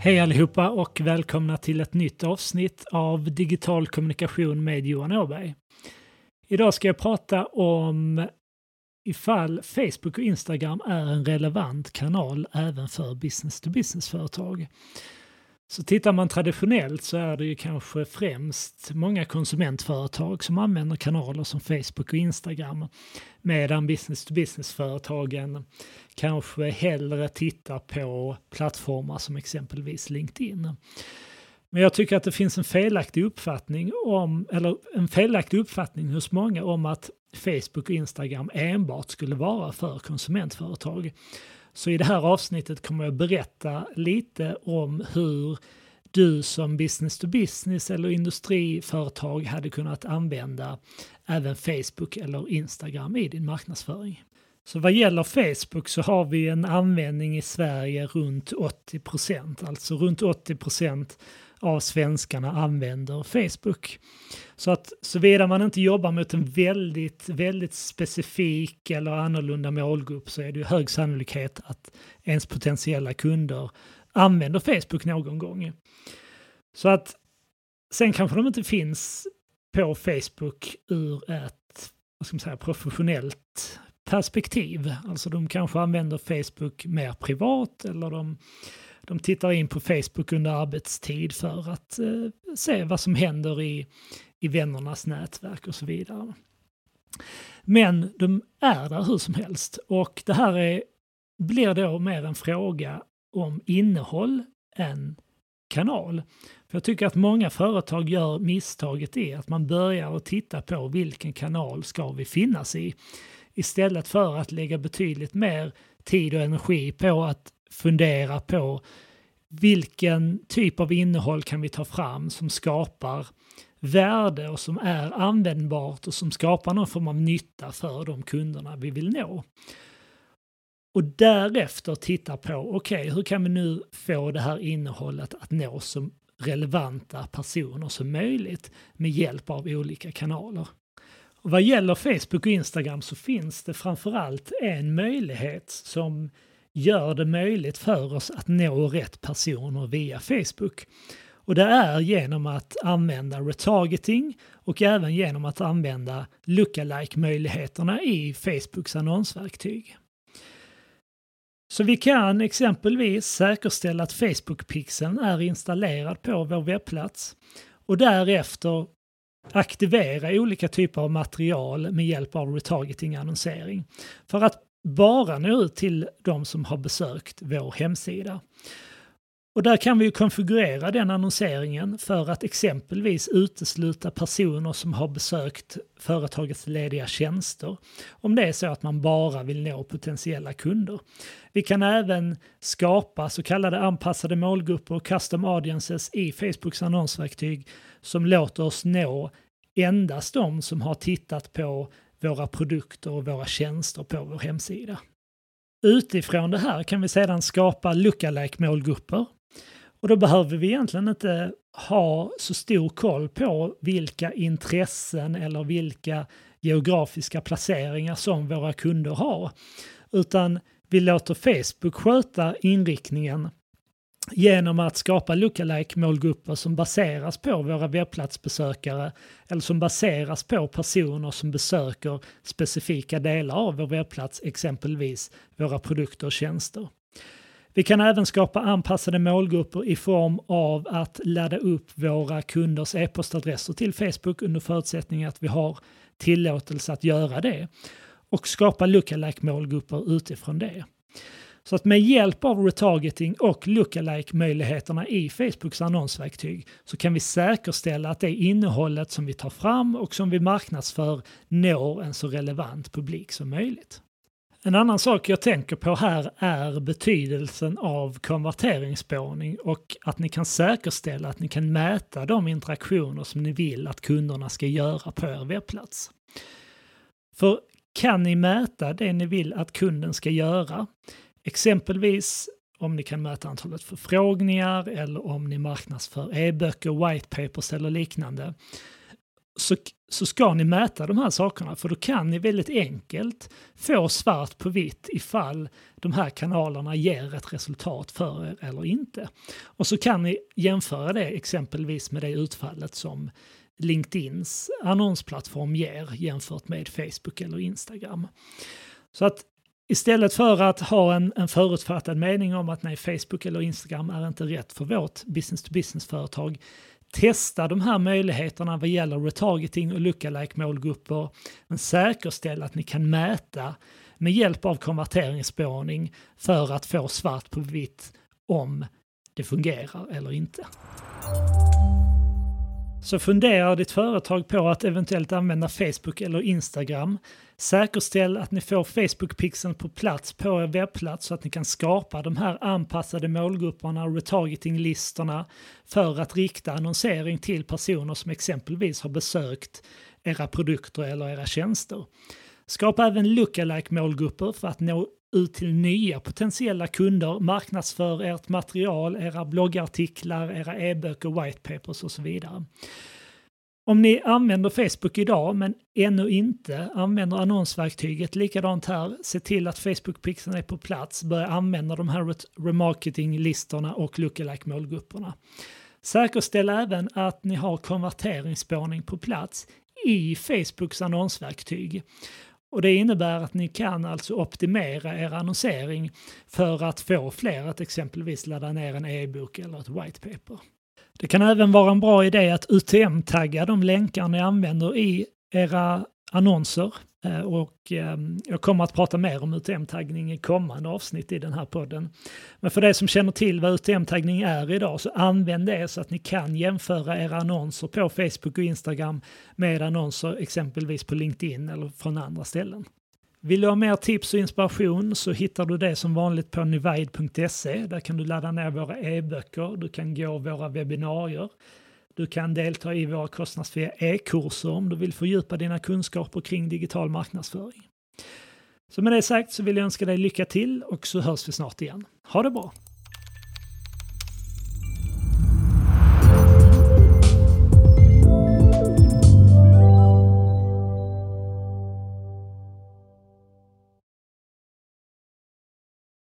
Hej allihopa och välkomna till ett nytt avsnitt av Digital kommunikation med Johan Åberg. Idag ska jag prata om ifall Facebook och Instagram är en relevant kanal även för business-to-business-företag. Så tittar man traditionellt så är det ju kanske främst många konsumentföretag som använder kanaler som Facebook och Instagram. Medan business-to-business-företagen kanske hellre tittar på plattformar som exempelvis LinkedIn. Men jag tycker att det finns en felaktig uppfattning om, eller en felaktig uppfattning hos många om att Facebook och Instagram enbart skulle vara för konsumentföretag. Så i det här avsnittet kommer jag berätta lite om hur du som business to business eller industriföretag hade kunnat använda även Facebook eller Instagram i din marknadsföring. Så vad gäller Facebook så har vi en användning i Sverige runt 80 procent, alltså runt 80 procent av svenskarna använder Facebook. Så att såvida man inte jobbar mot en väldigt, väldigt specifik eller annorlunda målgrupp så är det ju hög sannolikhet att ens potentiella kunder använder Facebook någon gång. Så att sen kanske de inte finns på Facebook ur ett vad ska man säga, professionellt perspektiv. Alltså de kanske använder Facebook mer privat eller de de tittar in på Facebook under arbetstid för att eh, se vad som händer i, i vännernas nätverk och så vidare. Men de är där hur som helst och det här är, blir då mer en fråga om innehåll än kanal. För jag tycker att många företag gör misstaget i att man börjar att titta på vilken kanal ska vi finnas i istället för att lägga betydligt mer tid och energi på att fundera på vilken typ av innehåll kan vi ta fram som skapar värde och som är användbart och som skapar någon form av nytta för de kunderna vi vill nå. Och därefter titta på, okej, okay, hur kan vi nu få det här innehållet att nå så relevanta personer som möjligt med hjälp av olika kanaler. Och vad gäller Facebook och Instagram så finns det framförallt en möjlighet som gör det möjligt för oss att nå rätt personer via Facebook. Och det är genom att använda retargeting och även genom att använda lookalike-möjligheterna i Facebooks annonsverktyg. Så vi kan exempelvis säkerställa att Facebook-pixeln är installerad på vår webbplats och därefter aktivera olika typer av material med hjälp av retargeting-annonsering. För att bara nå ut till de som har besökt vår hemsida. Och där kan vi konfigurera den annonseringen för att exempelvis utesluta personer som har besökt företagets lediga tjänster. Om det är så att man bara vill nå potentiella kunder. Vi kan även skapa så kallade anpassade målgrupper och custom audiences i Facebooks annonsverktyg som låter oss nå endast de som har tittat på våra produkter och våra tjänster på vår hemsida. Utifrån det här kan vi sedan skapa lookalike målgrupper och då behöver vi egentligen inte ha så stor koll på vilka intressen eller vilka geografiska placeringar som våra kunder har. Utan vi låter Facebook sköta inriktningen genom att skapa lookalike målgrupper som baseras på våra webbplatsbesökare eller som baseras på personer som besöker specifika delar av vår webbplats, exempelvis våra produkter och tjänster. Vi kan även skapa anpassade målgrupper i form av att ladda upp våra kunders e-postadresser till Facebook under förutsättning att vi har tillåtelse att göra det och skapa lookalike målgrupper utifrån det. Så att med hjälp av retargeting och lookalike-möjligheterna i Facebooks annonsverktyg så kan vi säkerställa att det innehållet som vi tar fram och som vi marknadsför når en så relevant publik som möjligt. En annan sak jag tänker på här är betydelsen av konverteringsspårning och att ni kan säkerställa att ni kan mäta de interaktioner som ni vill att kunderna ska göra på er webbplats. För kan ni mäta det ni vill att kunden ska göra Exempelvis om ni kan mäta antalet förfrågningar eller om ni marknadsför e-böcker, white papers eller liknande. Så så ska ni mäta de här sakerna för då kan ni väldigt enkelt få svart på vitt ifall de här kanalerna ger ett resultat för er eller inte. Och så kan ni jämföra det exempelvis med det utfallet som LinkedIns annonsplattform ger jämfört med Facebook eller Instagram. Så att istället för att ha en, en förutfattad mening om att nej, Facebook eller Instagram är inte rätt för vårt business-to-business-företag, testa de här möjligheterna vad gäller retargeting och lookalike målgrupper, men säkerställ att ni kan mäta med hjälp av konverteringsspårning för att få svart på vitt om det fungerar eller inte. Så funderar ditt företag på att eventuellt använda Facebook eller Instagram. Säkerställ att ni får Facebook-pixeln på plats på er webbplats så att ni kan skapa de här anpassade målgrupperna och retargeting-listorna för att rikta annonsering till personer som exempelvis har besökt era produkter eller era tjänster. Skapa även lookalike målgrupper för att nå ut till nya potentiella kunder, marknadsför ert material, era bloggartiklar, era e-böcker, white papers och så vidare. Om ni använder Facebook idag men ännu inte använder annonsverktyget, likadant här, se till att Facebook-pixeln är på plats, börja använda de här remarketing-listorna och lookalike målgrupperna. Säkerställ även att ni har konverteringsspårning på plats i Facebooks annonsverktyg. Och det innebär att ni kan alltså optimera er annonsering för att få fler att exempelvis ladda ner en e-bok eller ett white paper. Det kan även vara en bra idé att UTM-tagga de länkar ni använder i era annonser eh, och ehm, jag kommer att prata mer om UTM-taggning i kommande avsnitt i den här podden. Men för de som känner till vad UTM-taggning är idag så använd det så att ni kan jämföra era annonser på Facebook och Instagram med annonser exempelvis på LinkedIn eller från andra ställen. Vill du ha mer tips och inspiration så hittar du det som vanligt på nivide.se. Där kan du ladda ner våra e-böcker, du kan gå våra webbinarier. Du kan delta i våra kostnadsfria e-kurser om du vill fördjupa dina kunskaper kring digital marknadsföring. Så med det sagt så vill jag önska dig lycka till och så hörs vi snart igen. Ha det bra!